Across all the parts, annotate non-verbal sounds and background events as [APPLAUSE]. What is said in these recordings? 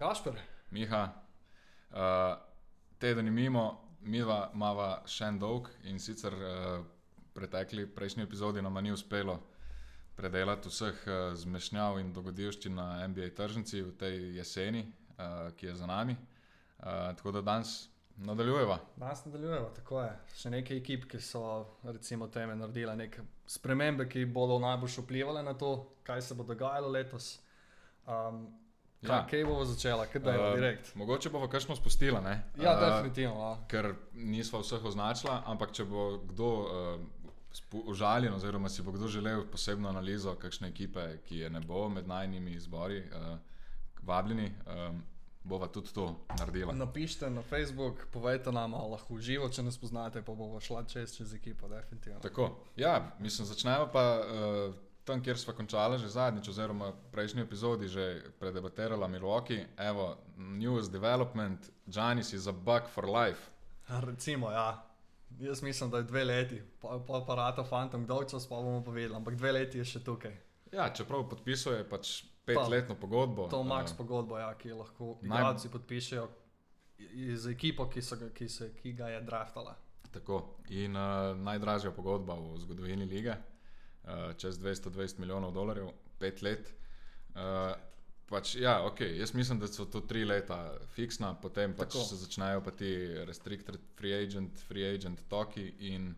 Gašper, Miha, uh, teden je mimo, mi imamo še en dolg in sicer uh, pretekli prejšnji epizodi nam ni uspelo predelati vseh uh, zmešnjav in dogodivščin na NBA tržnici v tej jeseni, uh, ki je za nami. Uh, tako da danes nadaljujeva. danes nadaljujemo. Tako je. Še nekaj ekip, ki so recimo teme naredile neke spremembe, ki bodo najbolj vplivali na to, kaj se bo dogajalo letos. Um, Ja. kaj bomo začela, kaj da je Uh, direkt? Mogoče bomo kakšno spustila, ne? Ja, Uh, definitivno. Ja. ker nismo vseh označila, ampak če bo kdo uh, užaljen, oziroma si bo kdo želel posebno analizo kakšne ekipe, ki je ne bo med najnimi izbori, uh, vabljeni, um, bova tudi to naredila. Napišite na Facebook, povejte nam, ali lahko uživo, če nas poznate, pa bomo šla čez, čez ekipo, definitivno. Tako, ja, mislim, začnemo pa uh, tam, kjer smo končali že zadnjič, oziroma v prejšnji epizodi že predebatirala Milwaukee. Evo, news development, Janis is a bug for life. Recimo, ja. Jaz mislim, da je dve leti, pa, pa parata fantom, dolg čas pa bomo povedali, ampak dve leti je še tukaj. Ja, čeprav podpisuje pač petletno pogodbo. To je max eh, pogodba, ja, ki jo lahko Naj- igralci podpišejo z ekipo, ki, so, ga- ki, se, ki ga je draftala. Tako. In uh, najdražja pogodba v zgodovini lige, uh, čez 220 milijonov dolarjev, pet let. Uh, pač, ja, okay. Jaz mislim, da so to tri leta fiksna, potem pač Tako. se začnejo pa ti restricted free agent, free agent toki in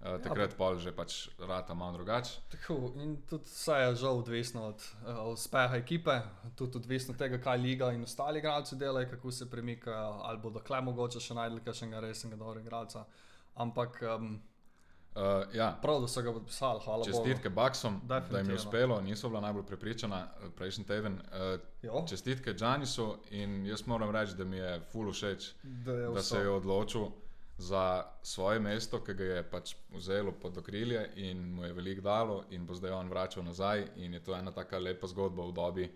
uh, takrat pa že pač rata malo drugače. Tako, in tudi vse je žal odvisno od uh, uspeha ekipe, tudi odvisno od tega, kaj liga in ostali igralci delajo, kako se premikajo, ali bodo kle mogoče še najdli kakšnega resnega dobrega igralca. Ampak um, Uh, ja. prav, da so ga podpisali, hvala. Čestitke Baksom, da jim je uspelo, niso bila najbolj prepričana eh, prejšnji teden. Uh, Jo, čestitke Džanisu in jaz moram reči, da mi je full všeč, da je da se je odločil za svoje mesto, ki ga je pač vzelo pod okrilje in mu je veliko dalo, in bo zdaj on vračal nazaj. In je to ena tako lepa zgodba v dobi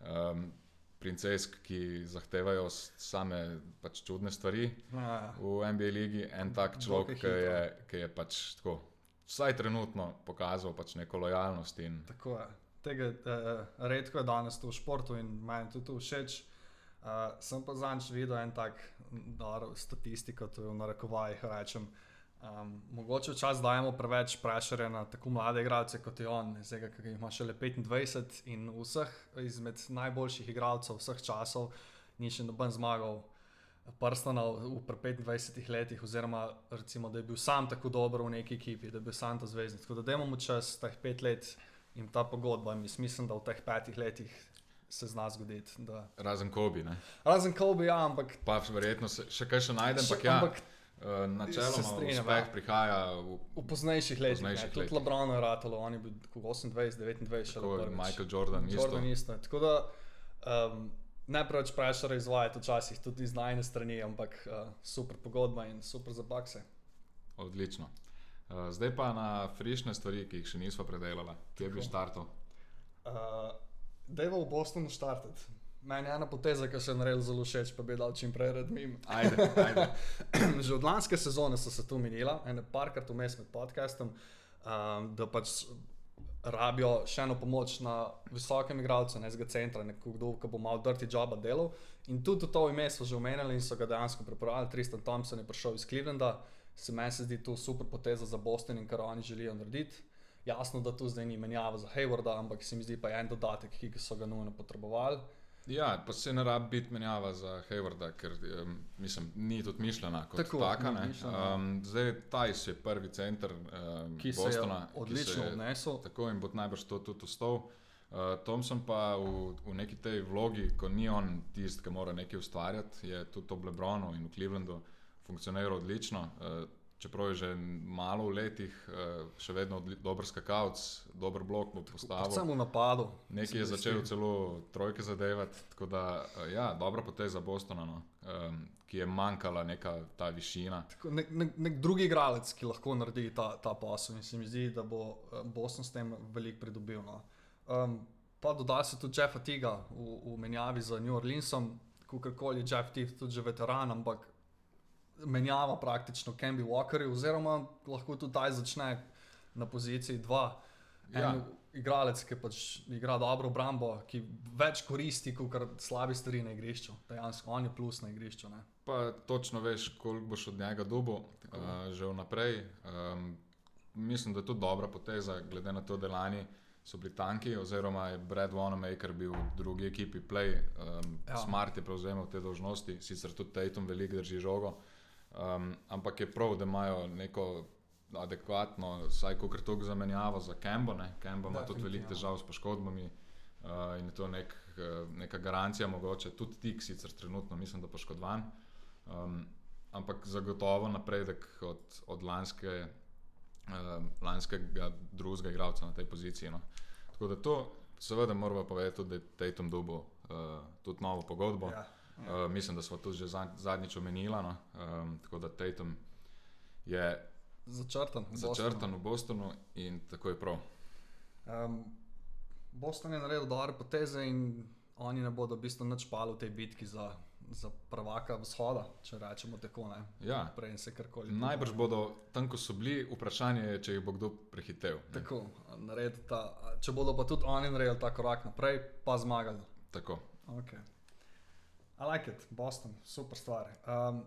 um, princesk, ki zahtevajo same pač čudne stvari Ja, v NBA ligi. En tak človek, ki je, ki je pač tako. Vsaj trenutno pokazal pač neko lojalnost in Tako je. Tega eh, redko je danes v športu in meni tudi všeč. Uh, sem pa zadnjič videl en tak dar, statistiko, to je v narekovajih rečem. Um, mogoče včasih dajemo preveč prešere na tako mlade igralce kot je on, zdaj ki ima šele 25 in vseh izmed najboljših igralcev vseh časov ni še noben zmagal. Prstana v pri 25 letih, oziroma recimo, da je bil sam tako dober v neki ekipi, da je bil sam ta zvezdnik. Tako da dajmo mu čas teh pet let in ta pogodba. In mislim, da v teh petih letih se zna zgoditi. Da... razen Kobi. Ne? Razen Kobe, ja, ampak. Pa verjetno se, še kaj še najdem, še- ampak ja. ampak načeloma Se strinjam, uspeh ja. prihaja v v poznejših letih. poznejših. Tudi letih. Lebron je ratalo, on je bil tako 28, 29, še prvič. Michael Jordan. Jordan isto. isto. Tako da um, ne preveč prešere izvajati včasih tudi iz najne strani, ampak uh, super pogodba in super za bakse. Odlično. Uh, zdaj pa na frišne stvari, ki jih še nismo predelali. Kje bi štartal? Uh, Dejva v Bostonu štartati. Meni je ena poteza, ki se je naredila zelo všeč, pa bi dal čim prej redmim. Ajde, ajde. [CLEARS THROAT] Že od lanske sezone so se tu minila, ene parkrat vmes med podcastom, um, da pač rabijo še eno pomoč na visokem igralcu, ne zga centra, nekdo, ki bo malo dirty joba delal. In tudi to ime so že omenjali in so ga dejansko prepravili. Tristan Thompson je prišel iz Clevelanda, se meni se zdi to super poteza za Boston in kar oni želijo narediti. Jasno, da tu zdaj ni menjava za Haywarda, ampak se mi zdi pa en dodatek, ki so ga nujno potrebovali. Ja, pa se ne rabi biti menjava za Haywarda, ker um, mislim, ni tudi mišljena kot Tako, taka. ni. Um, zdaj Tajs je prvi center um, Ki se Bostona, je odlično ki se je odnesel. Tako in bo najbrž to tudi ostal. Uh, Thompson pa v, v neki tej vlogi, ko ni on tisti, ki mora nekaj ustvarjati, je tudi v Lebronu in v Clevelandu funkcioniral odlično. Uh, čeprav je že malo v letih, uh, še vedno dober skakalc, dober blok bo postavil. V napadu. Nekaj je začel celo trojke zadevati, tako da uh, ja, dobra poteza Bostona, no, um, ki je manjkala neka ta višina. Tako, nek, nek, nek drugi igralec, ki lahko naredi ta, ta posel, in se mi zdi, da bo eh, Boston s tem veliko pridobil. No. Um, pa doda se tudi Jeffa Tiga v, v menjavi za New Orleansom, kakorkoli je Jeff Tig tudi že veteran, ampak menjava praktično Kemby Walkerju, oziroma lahko tudi taj začne na poziciji 2. Ja. En, igralec, ki pač igra dobro obrambo, ki več koristi kot slabi stvari na igrišču. Dejansko on je plus na igrišču. Ne? Pa točno veš, koliko boš od njega dobil, uh, že vnaprej. Um, mislim, da je to dobra poteza, glede na to, da lani so bili tanki, oziroma je Brad Wanamaker bil v drugi ekipi Play, um, ja. Smart je prevzel te dožnosti, sicer tudi Tatum veliko drži žogo. Um, ampak je prav, da imajo neko adekvatno, vsaj kot to zamenjavo za Kembo. Kembo ima tudi veliko težav s poškodbami uh, in je to nek, uh, neka garancija, mogoče tudi tik, sicer trenutno mislim, da poškodovan. Um, ampak zagotovo napredek od, od lanske, uh, lanskega drugega igralca na tej poziciji. No. Tako da to, seveda, moramo povedati, da je Tatum dobil uh, tudi novo pogodbo. Ja. Ja. Uh, mislim, da smo to že zadnjič omenili. No? Um, tako da Tatum je začrtan, začrtan v Bostonu in tako je prav. Um, Boston je naredil dobre poteze in oni ne bodo v bistvu nič pali v tej bitki za, za prvaka vzhoda, če rečemo tako. Ja. Najbrž bodo tam, ko so bili, vprašanje je, če jih bo kdo prehitel. Tako, ta, če bodo pa tudi oni naredili ta korak naprej, pa zmagali. Tako. Okay. I like it, Boston, super stvar. Um,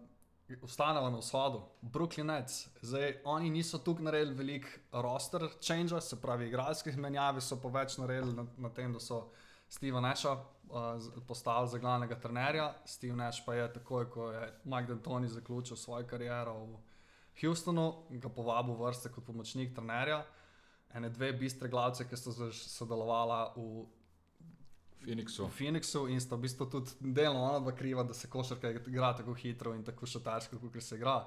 Ostanemo na vzhodu, Brooklyn Nets. Zdaj, oni niso tukaj naredili velik roster change, se pravi, igralskih menjav so pa več naredili na, na tem, da so Steve Nasha uh, postavili za glavnega trenerja. Steve Nash pa je takoj, ko je Mike D'Antoni zaključil svojo kariero v Houstonu, ga povabil vrste kot pomočnik trenerja. Ene dve bistre glavce, ki so sodelovali v Phoenixu. v Phoenixu in sta v bistvu tudi delno ona dva kriva, da se košarka igra tako hitro in tako šatarsko, kot se igra.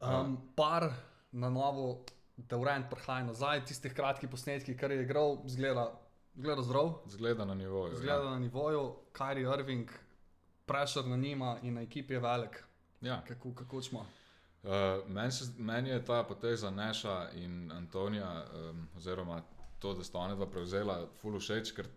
Um, par na novo, da urejeno prihaja nazaj, tistih kratkih posnetkih, kar je igral, zgleda, zgleda zdrav. Zgleda na nivoju. Zgleda ja. na nivoju, Kari Irving, prešer na njima in na ekipi je velik. Ja. Kako, kako smo? Uh, Meni men je ta poteza Neša in Antonija, um, oziroma to, da sta ona dva prevzela, fully všeč, ker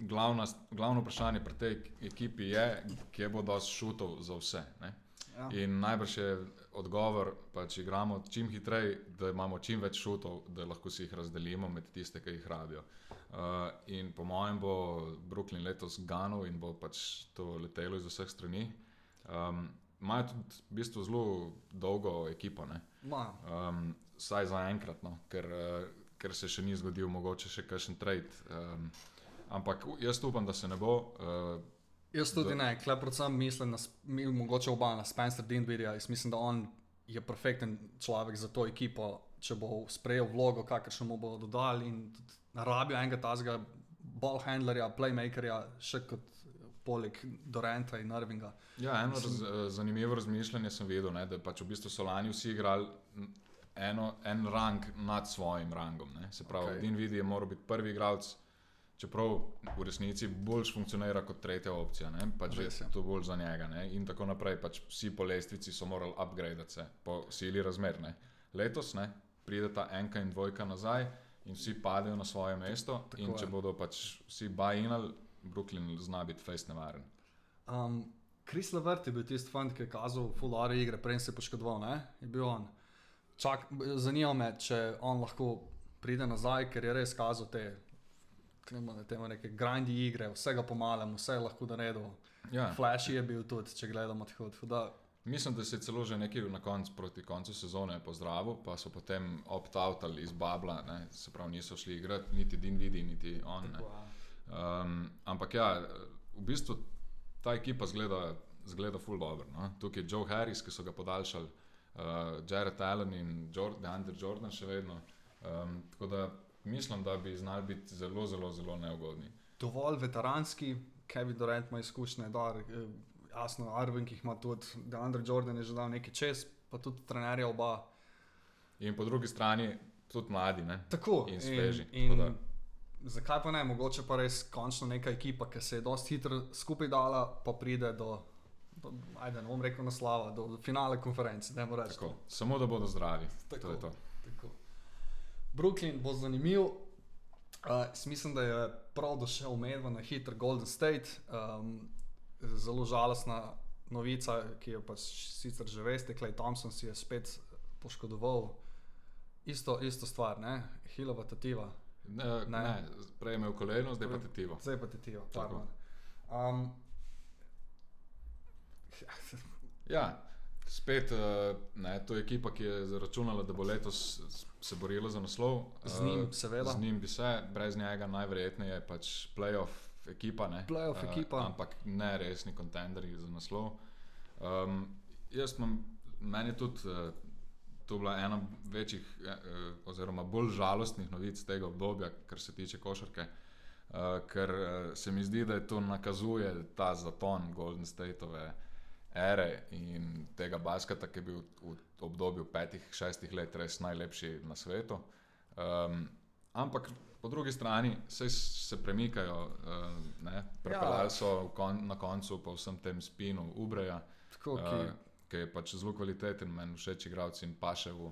glavna, glavno vprašanje pri tej ekipi je, kje bo dosti šutov za vse. Ja. In najbrž je odgovor, da če igramo čim hitreje, da imamo čim več šutov, da lahko si jih razdelimo med tiste, ki jih rabijo. Uh, in po mojem bo Brooklyn letos ganil in bo pač to letelo iz vseh strani. Um, Imajo tudi v bistvu zelo dolgo ekipo, um, saj za enkrat, no, ker, uh, ker se še ni zgodil, mogoče še kakšen trade. Um, Ampak jaz upam, da se ne bo. Uh, jaz tudi da... ne, klej predvsem mislim, da mi mogoče oba na Spencer Dinvirja. Jaz mislim, da on je perfekten človek za to ekipo, če bo sprejel vlogo, kakršno mu bo dodali in rabijo enega tazga ballhandlerja, playmakerja, še kot. Poleg Dorenta in Irvinga. Ja, eno Mislim, raz, eh, zanimivo razmišljanje sem videl, ne, da pač v bistvu so lani vsi igrali eno, en rang nad svojim rangom. Ne. Se pravi, okay. Dinvidi je moral biti prvi igralec, čeprav v resnici bolj funkcionira kot tretja opcija, pač je to bolj za njega. Ne? In tako naprej, pač vsi po lestvici so morali upgraditi se po sili razmer. Ne? Letos ne? pride ta enka in dvojka nazaj in vsi padejo na svoje mesto. Tako in če je. bodo pač vsi bajinali, Brooklyn zna biti fejst nevaren. Um, Kris Levert je bil tisti fant, ki je kazal fulare igre, prej se je poškodoval, ne? je bil on. Zanima me, če on lahko pride nazaj, ker je res kazal te da temo neke grandi igre, vsega pomalem, vse lahko naredil. Ja. Flash je bil tudi, če gledamo tako. Da... Mislim, da se je celo že nekaj na koncu, proti koncu sezone pozdravil, pa so potem opt-outali iz Babla, ne? se pravi, niso šli igrati, niti Din vidi, niti on. Um, ampak ja, v bistvu ta ekipa zgleda, zgleda full dobro. No? Tukaj je Joe Harris, ki so ga podaljšali, uh, Jared Allen in Andrew Jordan še vedno. Um, tako da mislim, da bi znali biti zelo, zelo, zelo neugodni. Dovolj veteranski, Kevin Durant ima izkušnje, da eh, jasno, Arvin, ki jih ima tudi, da Andrej Jordan je že dal nekaj čez, pa tudi trenerja oba. In po drugi strani tudi mladi, ne? Tako in sveži. In, in zakaj pa ne, mogoče pa res končno neka ekipa, ki se je dosti hitro skupaj dala, pa pride do. Ajde, ne bom rekel naslava, do finale konference. Samo da bodo zdravi. Tako, to je to. Brooklyn bo zanimiv. Uh, mislim, da je prav došel medved na hiter Golden State. Um, zelo žalostna novica, ki jo pač sicer že veste, Klej Thompson si je spet poškodoval. Isto, isto stvar, ne? Hilova tativa. Ne, ne. ne prej je imel koleno, zdaj pa tetivo. Zdaj pa tetivo, tako. Um, [LAUGHS] ja, spet uh, ne, to je ekipa, ki je zaračunala, da bo letos se borila za naslov. Z njim, uh, seveda. Z njim bi se, brez njega najverjetneje pač playoff ekipa. Ne, playoff ekipa. Uh, ampak ne resni kontenderji za naslov. Um, jaz imam, meni je tudi. Uh, To bila ena večjih, oziroma bolj žalostnih novic tega obdobja, kar se tiče košarke, uh, ker se mi zdi, da je to nakazuje ta zaton Golden Stateove uh, ere in tega basketa, ki je bil v obdobju petih, šestih let res najlepši na svetu. Um, ampak po drugi strani se, se premikajo, uh, prepeljali ja. so kon, na koncu po vsem tem spinu Ubreja, Tako, ki... uh, ki je pač zelo kvaliteten, meni všeč igralci in paše v.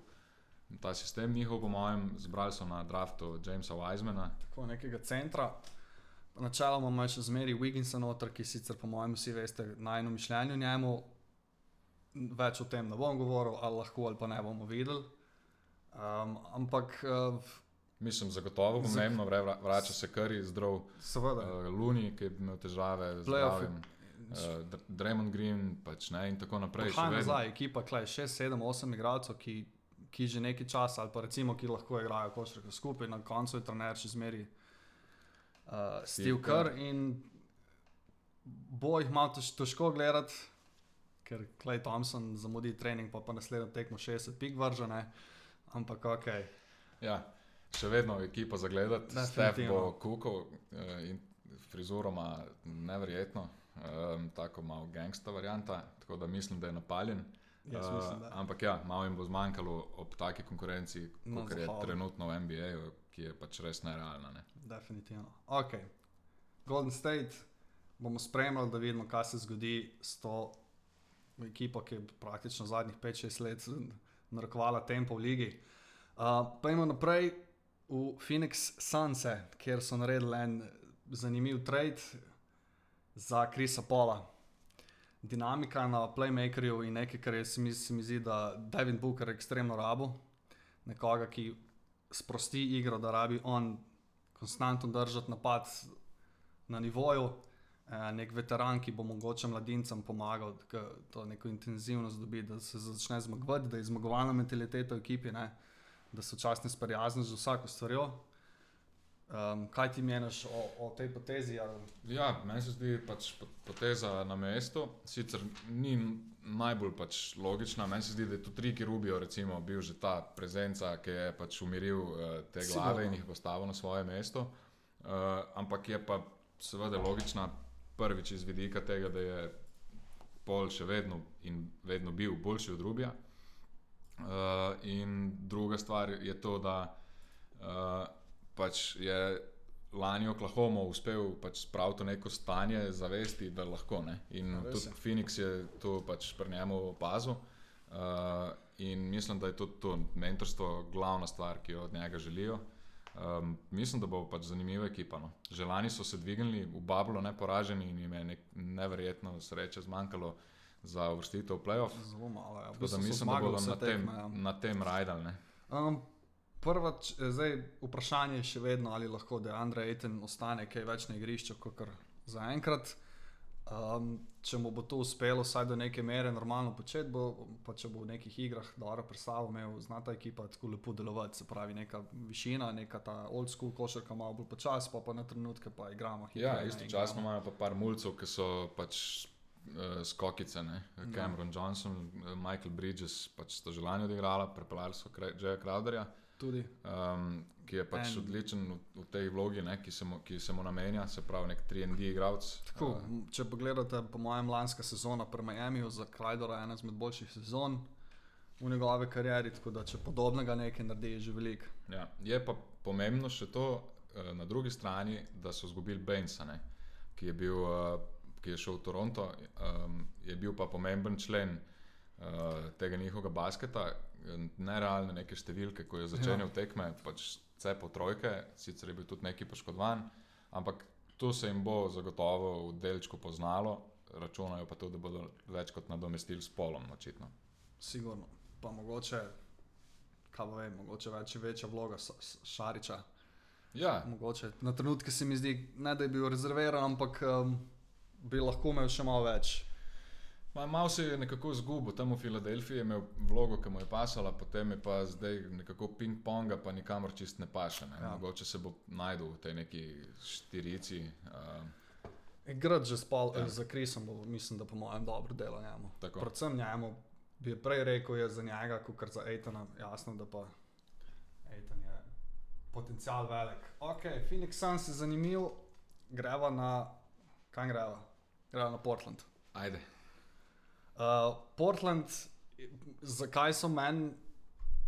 Ta sistem njihov, po mojem, zbrali so na draftu Jamesa Wisemana. Tako nekega centra. Načeloma ima še zmeri Wigginsa noter, ki sicer, po mojem, vsi veste, najno mišljenje o njemu. Več o tem ne bom govoril, ali lahko ali pa ne bomo videli. Um, ampak. Uh, Mislim, zagotovo pomembno, vra, vrača se kar iz zdrav. Seveda. Uh, Luni, ki je imel težave z zdravjem. Uh, Draymond Green pač, ne, in tako naprej. Kaj je zdaj, ekipa, klej 6, 7, 8 igralcev, ki, ki že nekaj časa ali pa recimo, ki lahko igrajo košarko skupaj, na koncu je trener še zmeri uh, Steve Kerr in bo jih malo težko gledati, ker Klej Thompson zamudi trening, pa pa naslednjo tekmo 60 pik vržene, ampak ok. Ja, še vedno ekipa za gledati, Steve bo kukal uh, in frizuroma neverjetno, um, tako malo gangsta varianta, tako da mislim, da je napaljen. Uh, mislim, da. Ampak ja, malo jim bo zmanjkalo ob taki konkurenci, no, kot je trenutno v NBA, ki je pač res nerealna. Ne? Definitivno. Ok, Golden State bomo spremljali, da vidimo, kaj se zgodi s to ekipo, ki je praktično zadnjih 5-6 let narekovala tempo v ligi. Uh, pa imamo naprej v Phoenix Suns, kjer so naredili en zanimiv trade za Krisa Pola. Dinamika na playmakerju in nekaj, kar je, se, mi, se mi zdi, da Devin Booker ekstremno rabo, nekoga, ki sprosti igro, da rabi on konstantno držati napad na nivoju. Eh, nek veteran, ki bo mogoče mladincem pomagal, da to neko intenzivnost dobi, da se začne zmagovati, da je zmagovalna mentaliteta v ekipi, ne? da so časni sprijazni z vsako stvarjo. Um, kaj ti meniš o, o tej potezi? Ali? Ja, meni se zdi pač poteza na mestu. Sicer ni najbolj pač logična, meni se zdi, da je tu tri Rubio, recimo, bil že ta prezenca, ki je pač umiril uh, te glave in jih postavil na svoje mesto. Uh, ampak je pa seveda logična prvič iz vidika tega, da je Pol še vedno in vedno bil boljši od Rubija. Uh, in druga stvar je to, da. Uh, pač je lani Oklahoma uspel pač spraviti neko stanje zavesti, da lahko. Ne? In ja, tudi Phoenix je to pač pri njemu opazil. Uh, in mislim, da je tudi to mentorstvo glavna stvar, ki jo od njega želijo. Um, mislim, da bo pač zanimiva ekipa. No. Želani so se dvignili v Bablu, ne poraženi in jim je nek, neverjetno sreče zmanjkalo za uvrstitev v playoff. Zelo malo, ja. Mislim, da bodo na tem, ja. tem rajdali. Um, prva, zdaj, vprašanje je še vedno, ali lahko da Andrej Eten ostane kaj več na igrišču, kot za enkrat. Um, če mu bo to uspelo, vsaj do neke mere normalno početi, bo, pa če bo v nekih igrah dobro predstavil, imel znata ekipa tako lepo delovati, se pravi, neka višina, neka ta old school košarka, malo bolj počasi, pa, pa na trenutke pa igramo. Hitro, ja, istočasno imajo pa par mulcev, ki so pač uh, skokice, ne? Ja. Cameron no. Johnson, Michael Bridges, pač sto želanje odigrala, prepeljali so Jaya Crowderja. Tudi. Um, ki je pač And, odličen v, v tej vlogi, ne, ki, se mu, ki se mu namenja, se pravi, nek 3D igralec. Uh, če pogledate, po mojem, lanska sezona pri Miamiju za Krajdora, ena izmed boljših sezon v njegovi karieri, tako da če podobnega nekaj naredi, je že veliko. Ja, je pa pomembno še to, uh, na drugi strani, da so izgubili Bensa, ne, ki, je bil, uh, ki je šel v Toronto, um, je bil pa pomemben člen uh, tega njihovega basketa nerealne neke številke, ko je začel ja. tekme, pač vse po trojke, sicer je bil tudi neki poškodovan, ampak to se jim bo zagotovo v delčku poznalo, računajo pa tudi, da bodo več kot nadomestili s polom, očitno. Sigurno, pa mogoče, kaj bo vem, mogoče več, večja vloga Šariča. Ja, Mogoče na trenutke se mi zdi, ne da je bil rezerviran, ampak um, bi lahko imel še malo več. Ma, malo se je nekako zgubil, tam v Filadelfiji je imel vlogo, ki mu je pasala, potem je pa zdaj nekako ping-ponga, pa nikamor čist ne paše. Ne. Ja. Mogoče se bo najdel v tej neki štirici. Uh, Igrati že spal, Ja. ja. za Krisom bo, mislim, da po mojem dobro delo njemu. Tako. Predvsem njemu bi prej rekel, je za njega, kot za Aitona, jasno, da pa Aiton je potencial velik. Ok, Phoenix Suns je zanimiv, greva na, kam greva? Greva na Portland. ajde. Uh, Portland, zakaj so meni,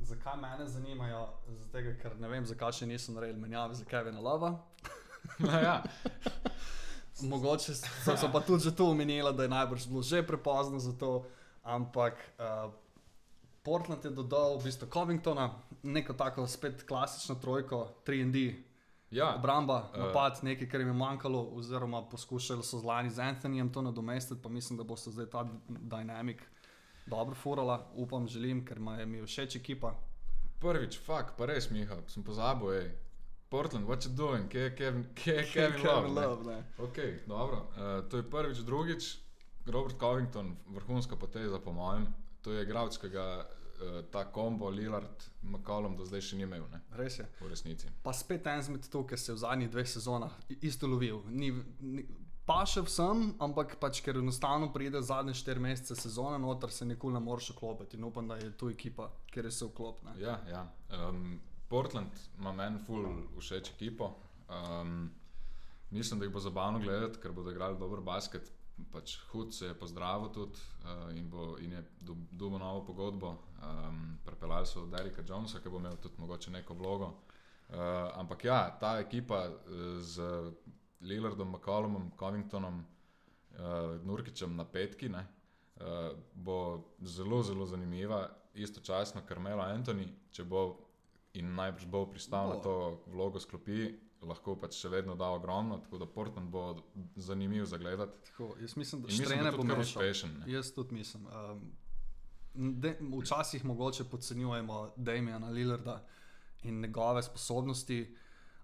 zakaj mene zanimajo? Zato, ker ne vem, zakaj še niso naredili menjave za Kevina Lova. ja. Mogoče so, so pa tudi že to omenili, da je najbrž bilo že prepozno za to, ampak uh, Portland je dodal v bistvu Covingtona, neko tako spet klasično trojko, 3D, ja. obramba, eh. napad, nekaj, kar jim je manjkalo, oziroma poskušali so z Lani z Anthonyjem to nadomestiti, pa mislim, da bo se zdaj ta dinamik dobro furala, upam, želim, ker mi je všeč ekipa. Prvič, fuk, pa res, Miha, sem pozabil, hej. Portland, what you doing, kje je Kevin, kje je [LAUGHS] Kevin Love? ne? Love, ne. Ok, dobro. Uh, to je prvič, drugič. Robert Covington, vrhunska poteza, po mojem. To je igralec, ki ga uh, ta kombo Lillard, McCollum do zdaj še ni imel, ne? Res je. v resnici. Pa spet en zmed to, ki se je v zadnjih dveh sezonah isto lovil. Ni, ni, pa še vsem, ampak pač, ker enostavno pride zadnje štiri mesece sezone, noter se nikoli ne moreš vklopiti. In upam, da je tu ekipa, kjer je se vklopila. Ja, ja. Um, Portland ima meni ful všeč ekipo. Um, mislim, da jih bo zabavno gledati, ker bodo igrali dober basket. Pač hud se je pozdravil tudi uh, in, bo, in je dob- dobil novo pogodbo. Um, Prepeljali so Derika Jonesa, ki bo imel tudi mogoče neko vlogo. Uh, ampak ja, ta ekipa uh, z Lillardom, McCollumom, Covingtonom, uh, Nurkičem na petki ne, uh, bo zelo, zelo zanimiva. Istočasno Carmelo Anthony, če bo in najbrž bo pristal Bo. na to vlogo sklopi, lahko pač še vedno da ogromno, tako da Portland bo zanimiv za gledati. Tako, jaz mislim, da In mislim, da bo kar uspešen. ne. Jaz tudi mislim. Um, de, včasih mogoče podcenjujemo Damiena Lillarda in njegove sposobnosti.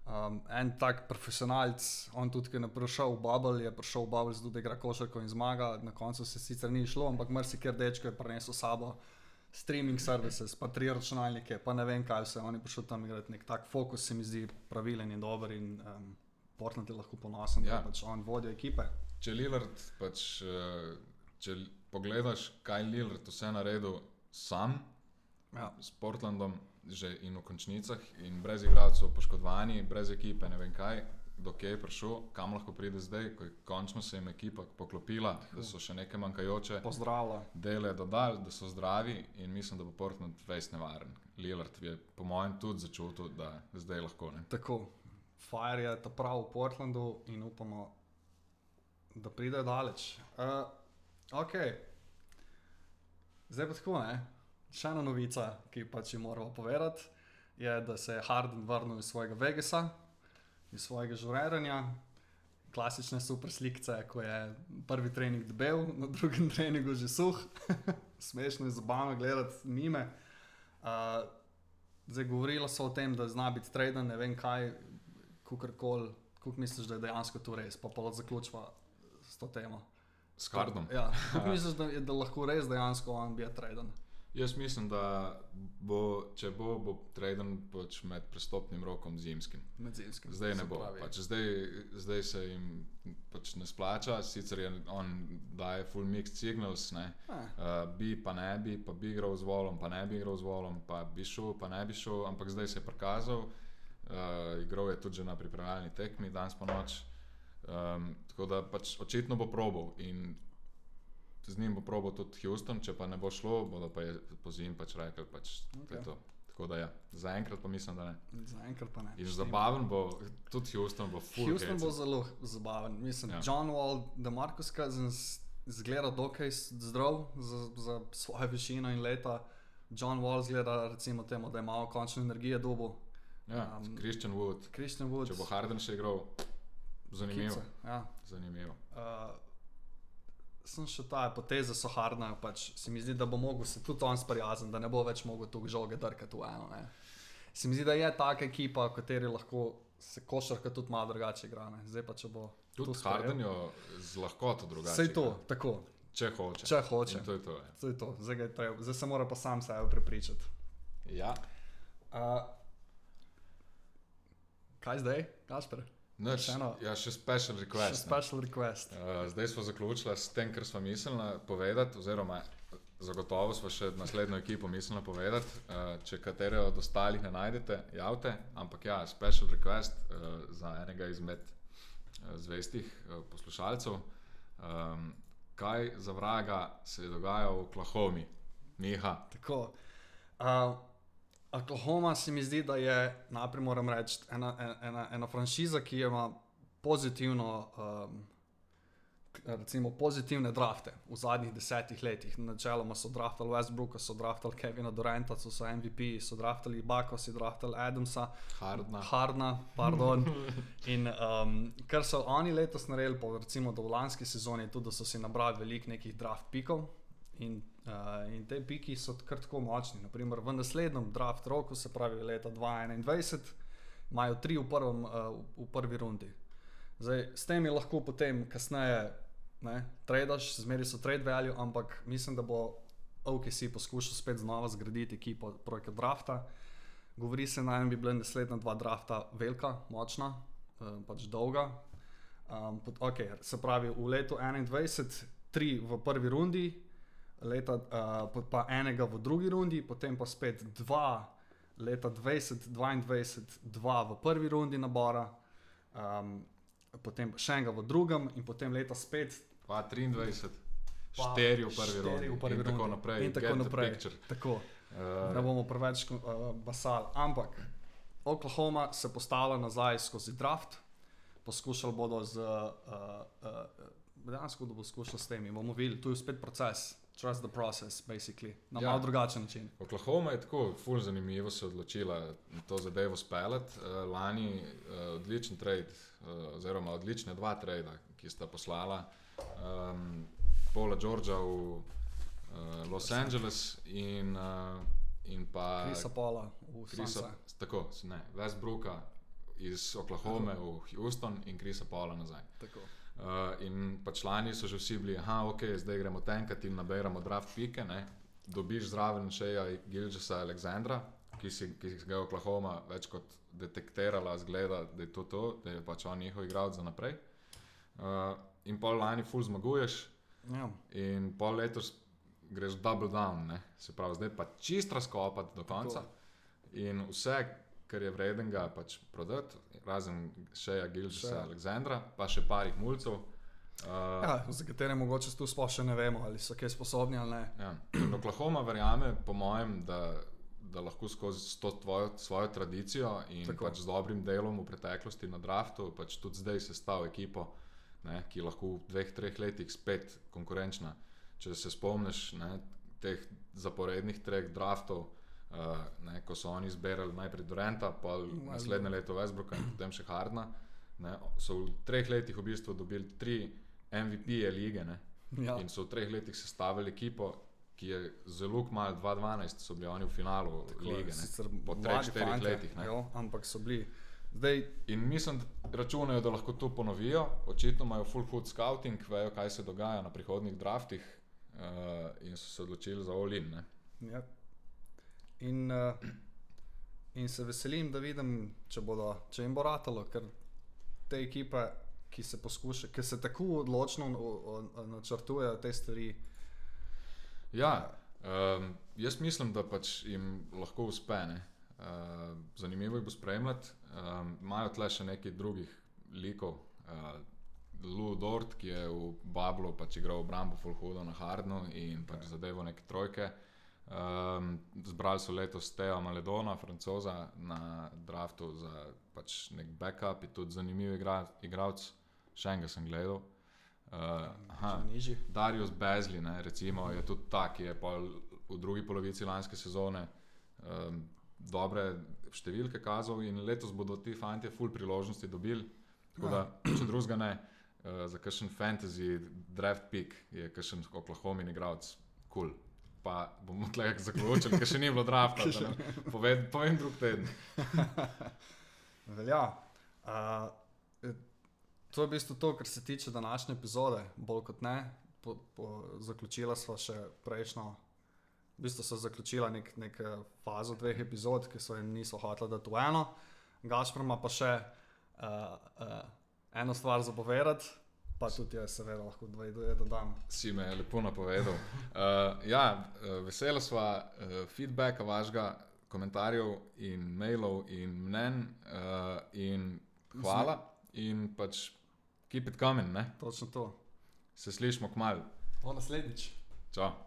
Um, en tak profesionalc, on tudi, ki je prišel v Bubble, je prišel v Bubble da igra košarko in zmaga. Na koncu se sicer ni šlo, ampak marsikaj dečko je prinesel s sabo. Streaming services, pa tri računalnike, pa ne vem kaj vse. On je prišel tam igrati nek tak fokus, se mi zdi pravilen in dober. In um, Portland je lahko ponosen, ja. Da pač on vodi ekipe. Če Lillard, pač, eh, če pogledaš, kaj Lillard vse naredil sam Ja. s Portlandom, že in v končnicah, in brez igralcev, poškodovani, brez ekipe, ne vem kaj, dokaj je prišel, kam lahko pride zdaj, ko je končno se jim ekipa poklopila, da so še neke manjkajoče dele dodali, da so zdravi in mislim, da bo Portland res nevaren. Lillard je po mojem tudi začutil, da zdaj lahko ne. Tako, Fire je ta prav v Portlandu in upamo, da pride daleč. Uh, ok, zdaj pa tako, ne? Še ena novica, ki pač jo moramo povedati, je, da se je Harden vrnil iz svojega Vegasa, iz svojega žureranja. Klasične super slikce, ko je prvi trening debel, na drugem [LAUGHS] treningu že suh. [LAUGHS] Smešno je zabavno gledati mime. Uh, zdaj govorilo so o tem, da zna biti traden, ne vem kaj, kakorkoli, kako misliš, da je dejansko to res, pa pa zaključva s to temo. S Hardom. Ja, [LAUGHS] kako misliš, da, je- da lahko res dejansko on bi traden? Jaz mislim, da bo, če bo, bo traden pač med prestopnim rokom zimskim. Med zimskim. Zdaj ne bo. Pač zdaj, zdaj se jim pač ne splača, sicer je on daje full mixed signals, ne. Uh, bi pa ne bi, pa bi igral z volom, pa ne bi igral z volom, pa bi šel, pa ne bi šel, ampak zdaj se je prikazal. Uh, igral je tudi že na pripravljalni tekmi, danes po noč. Um, tako da pač očitno bo probal in z njim bo probal tudi Houston, če pa ne bo šlo, bodo pa je po zim pač rekli, pač okay. Okej. je to. Tako da ja, zaenkrat pa mislim, da ne. Zaenkrat pa ne. In zabaven bo, tudi Houston bo full. Houston bo hecen. zelo zabaven. Mislim, ja. John Wall, da Markus Cousins zgleda dokaj zdrav za, za svojo višino in leta. John Wall zgleda, recimo, temu, da ima končno energijo dobo. Ja, um, Christian Wood, Christian Wood. če bo Harden še igral, zanimivo. Kice, Ja. zanimivo. Uh, sem še ta poteza so hardna, pač se mi zdi, da bo mogel se tudi on sprijazniti, da ne bo več mogel tu žoge drkati v eno. Ne. Se mi zdi, da je taka ekipa, v kateri lahko se košarka tudi malo drugače igra. Ne. Zdaj pa če bo. Tudi to. Harden jo z lahkoto drugače. Vse to, igra, tako, Če hoče. če hoče. In To je to. Ja. Zdaj, to. Zdaj, ga je treba, zdaj se mora pa sam sebe prepričati. Ja. Uh, kaj zdaj, Kasper? Nič, Še eno- ja, še special Še request. ne. special request. Uh, zdaj smo zaključili s tem, kar smo mislili povedati, oziroma zagotovo smo še naslednjo ekipo mislili povedati. Uh, če katere od ostalih ne najdete, javite. Ampak ja, special request uh, za enega izmed uh, zvestih uh, poslušalcev. Um, kaj za vraga se je dogajalo v Oklahomi? Miha. Tako. Uh, Oklahoma se mi zdi, da je, najprej moram reči, ena, ena, ena franšiza, ki ima pozitivno, um, recimo, pozitivne drafte v zadnjih desetih letih. Načeloma so draftali Westbrooka, so draftali Kevina Duranta, so, so MVP, so draftali Bako, so draftali Adamsa, Hardna. Hardna, pardon. [LAUGHS] In um, kar so oni letos naredili, pa recimo do lanske sezone, je tudi, da so si nabrali veliko nekih draft pikov. In, uh, in te piki so kar tako močni. Naprimer, v naslednjem draft roku, se pravi leta 2021, imajo tri v, prvem, uh, v prvi rundi. Zdaj, s tem je lahko potem, kasneje, ne, tradaš, zmeri so trade value, ampak mislim, da bo OKC poskušal spet znova zgraditi ekipo preko drafta. Govori se naj bi bila naslednja dva drafta velika, močna, uh, pač dolga. Um, pot, okay, se pravi, v letu 21, tri v prvi rundi, leta, uh, pa enega v drugi rundi, potem pa spet dva, leta 20, 22, dva v prvi rundi nabora, um, potem še enega v drugem, in potem leta spet. Pa 23, pa štiri v prvi rundi. v prvi in tako rundi. naprej. In tako Get naprej. Tako, Uh, ne bomo preveč uh, basali. Ampak Oklahoma se postavlja nazaj skozi draft, poskušali bodo z. Uh, uh, Dejansko bodo poskušali s tem in bomo videli, tu je spet proces, trust the process, basically, na Ja. malo drugačen način. Oklahoma je tako, ful zanimivo se odločila to zadevo speljati. Uh, lani uh, odličen trade, uh, oziroma odlične dva trada, ki sta poslala um, Paula Georgea v uh, Los Angeles in, uh, in pa Krisa Pola v Chrisa, Sansa. tako, ne, Westbrooka iz Oklahome v Houston in Krisa Paula nazaj. Tako. Uh, in pa člani so že vsi bili, da ok, zdaj gremo tenkati in nabiramo draft pike. Ne? Dobiš zraven še Gilgisa Aleksandra, ki si, ki si ga je Oklahoma več kot detektirala, zgleda, da je to to, da je pač on njihov igralec za naprej. Uh, in pol lani full zmaguješ, Ja. in pol letos greš double down, ne? se pravi, zdaj pa čist razkopati do konca. In vse, kar je vrednega, pač prodati, razen še Shea. Aleksandra, pa še parih mulcev. Uh, Ja, za katere mogoče tu sploh še ne vemo, ali so kaj sposobni ali ne. Ja. In Oklahoma verjame, po mojem, da, da lahko skozi to tvojo, svojo tradicijo in Tako. pač z dobrim delom v preteklosti na draftu, pač tudi zdaj sestavlja ekipo, ne, ki lahko v dveh, treh letih spet konkurenčna. Če se spomniš ne, teh zaporednih treh draftov, uh, ne, ko so oni izbirali najprej Durenta, pa naslednje leto Westbrooka in potem še Hardna, ne, so v treh letih v bistvu dobili tri MVP-je lige. Ne, Ja. In so v treh letih sestavili ekipo, ki je zelo malo, 2012 so bili oni v finalu Tako lige. Ne? sicer Po mladi treh, štirih fantje, letih, ne. Jo, ampak so bili. Zdaj, In mislim, da računajo, da lahko to ponovijo. Očitno imajo full food scouting, vejo, kaj se dogaja na prihodnih draftih uh, in so se odločili za Olin. Ja. In, uh, in se veselim, da vidim, če, bodo, če jim bo ratalo, ker te ekipe, ki se poskušajo, ki se tako odločno načrtujejo te stvari. Ja, um, jaz mislim, da pač jim lahko uspe. ne. Uh, zanimivo jih bo spremljati. Um, imajo tle še nekaj drugih likov. Uh, Lou Dort, ki je v Bablu pač igral obrambo Fulhudo na Hardnu in pač zadevo neke trojke. Um, zbrali so letos Teo Maledona, francoza, na draftu za pač nek backup, je tudi zanimiv igra, igralec, še enega sem gledal. Uh. Darius Bezli, ne, recimo, je tudi ta, ki je v drugi polovici lanske sezone um, dobre številke kazal in letos bodo ti fanti full priložnosti dobili. Tako da, če drugega ne, uh, za kakšen fantasy draft pick je kakšen Oklahoma igralec kul. Cool. Pa bomo [LAUGHS] tle zaključili, ker še ni bilo drafta. ne- [LAUGHS] Poved, povem drug teden. [LAUGHS] Velja. Uh, to je v bistvu to, kar se tiče današnje epizode, bolj kot ne. Po, po, zaključila smo še prejšnjo, v bistvu so zaključila nek, nek fazo dveh epizod, ki so jim niso hoteli dati v eno. Gašpor ima pa še uh, uh, eno stvar za povedati, pa tudi jaz, seveda, lahko dve dve dodam. Si me lepo napovedal. Uh, ja, vesela sva uh, feedbacka vašega, komentarjev in mailov in mnen. Uh, in hvala in pač keep it coming. Ne? Točno to. Se slišmo k malu. Po naslednjič. Čau.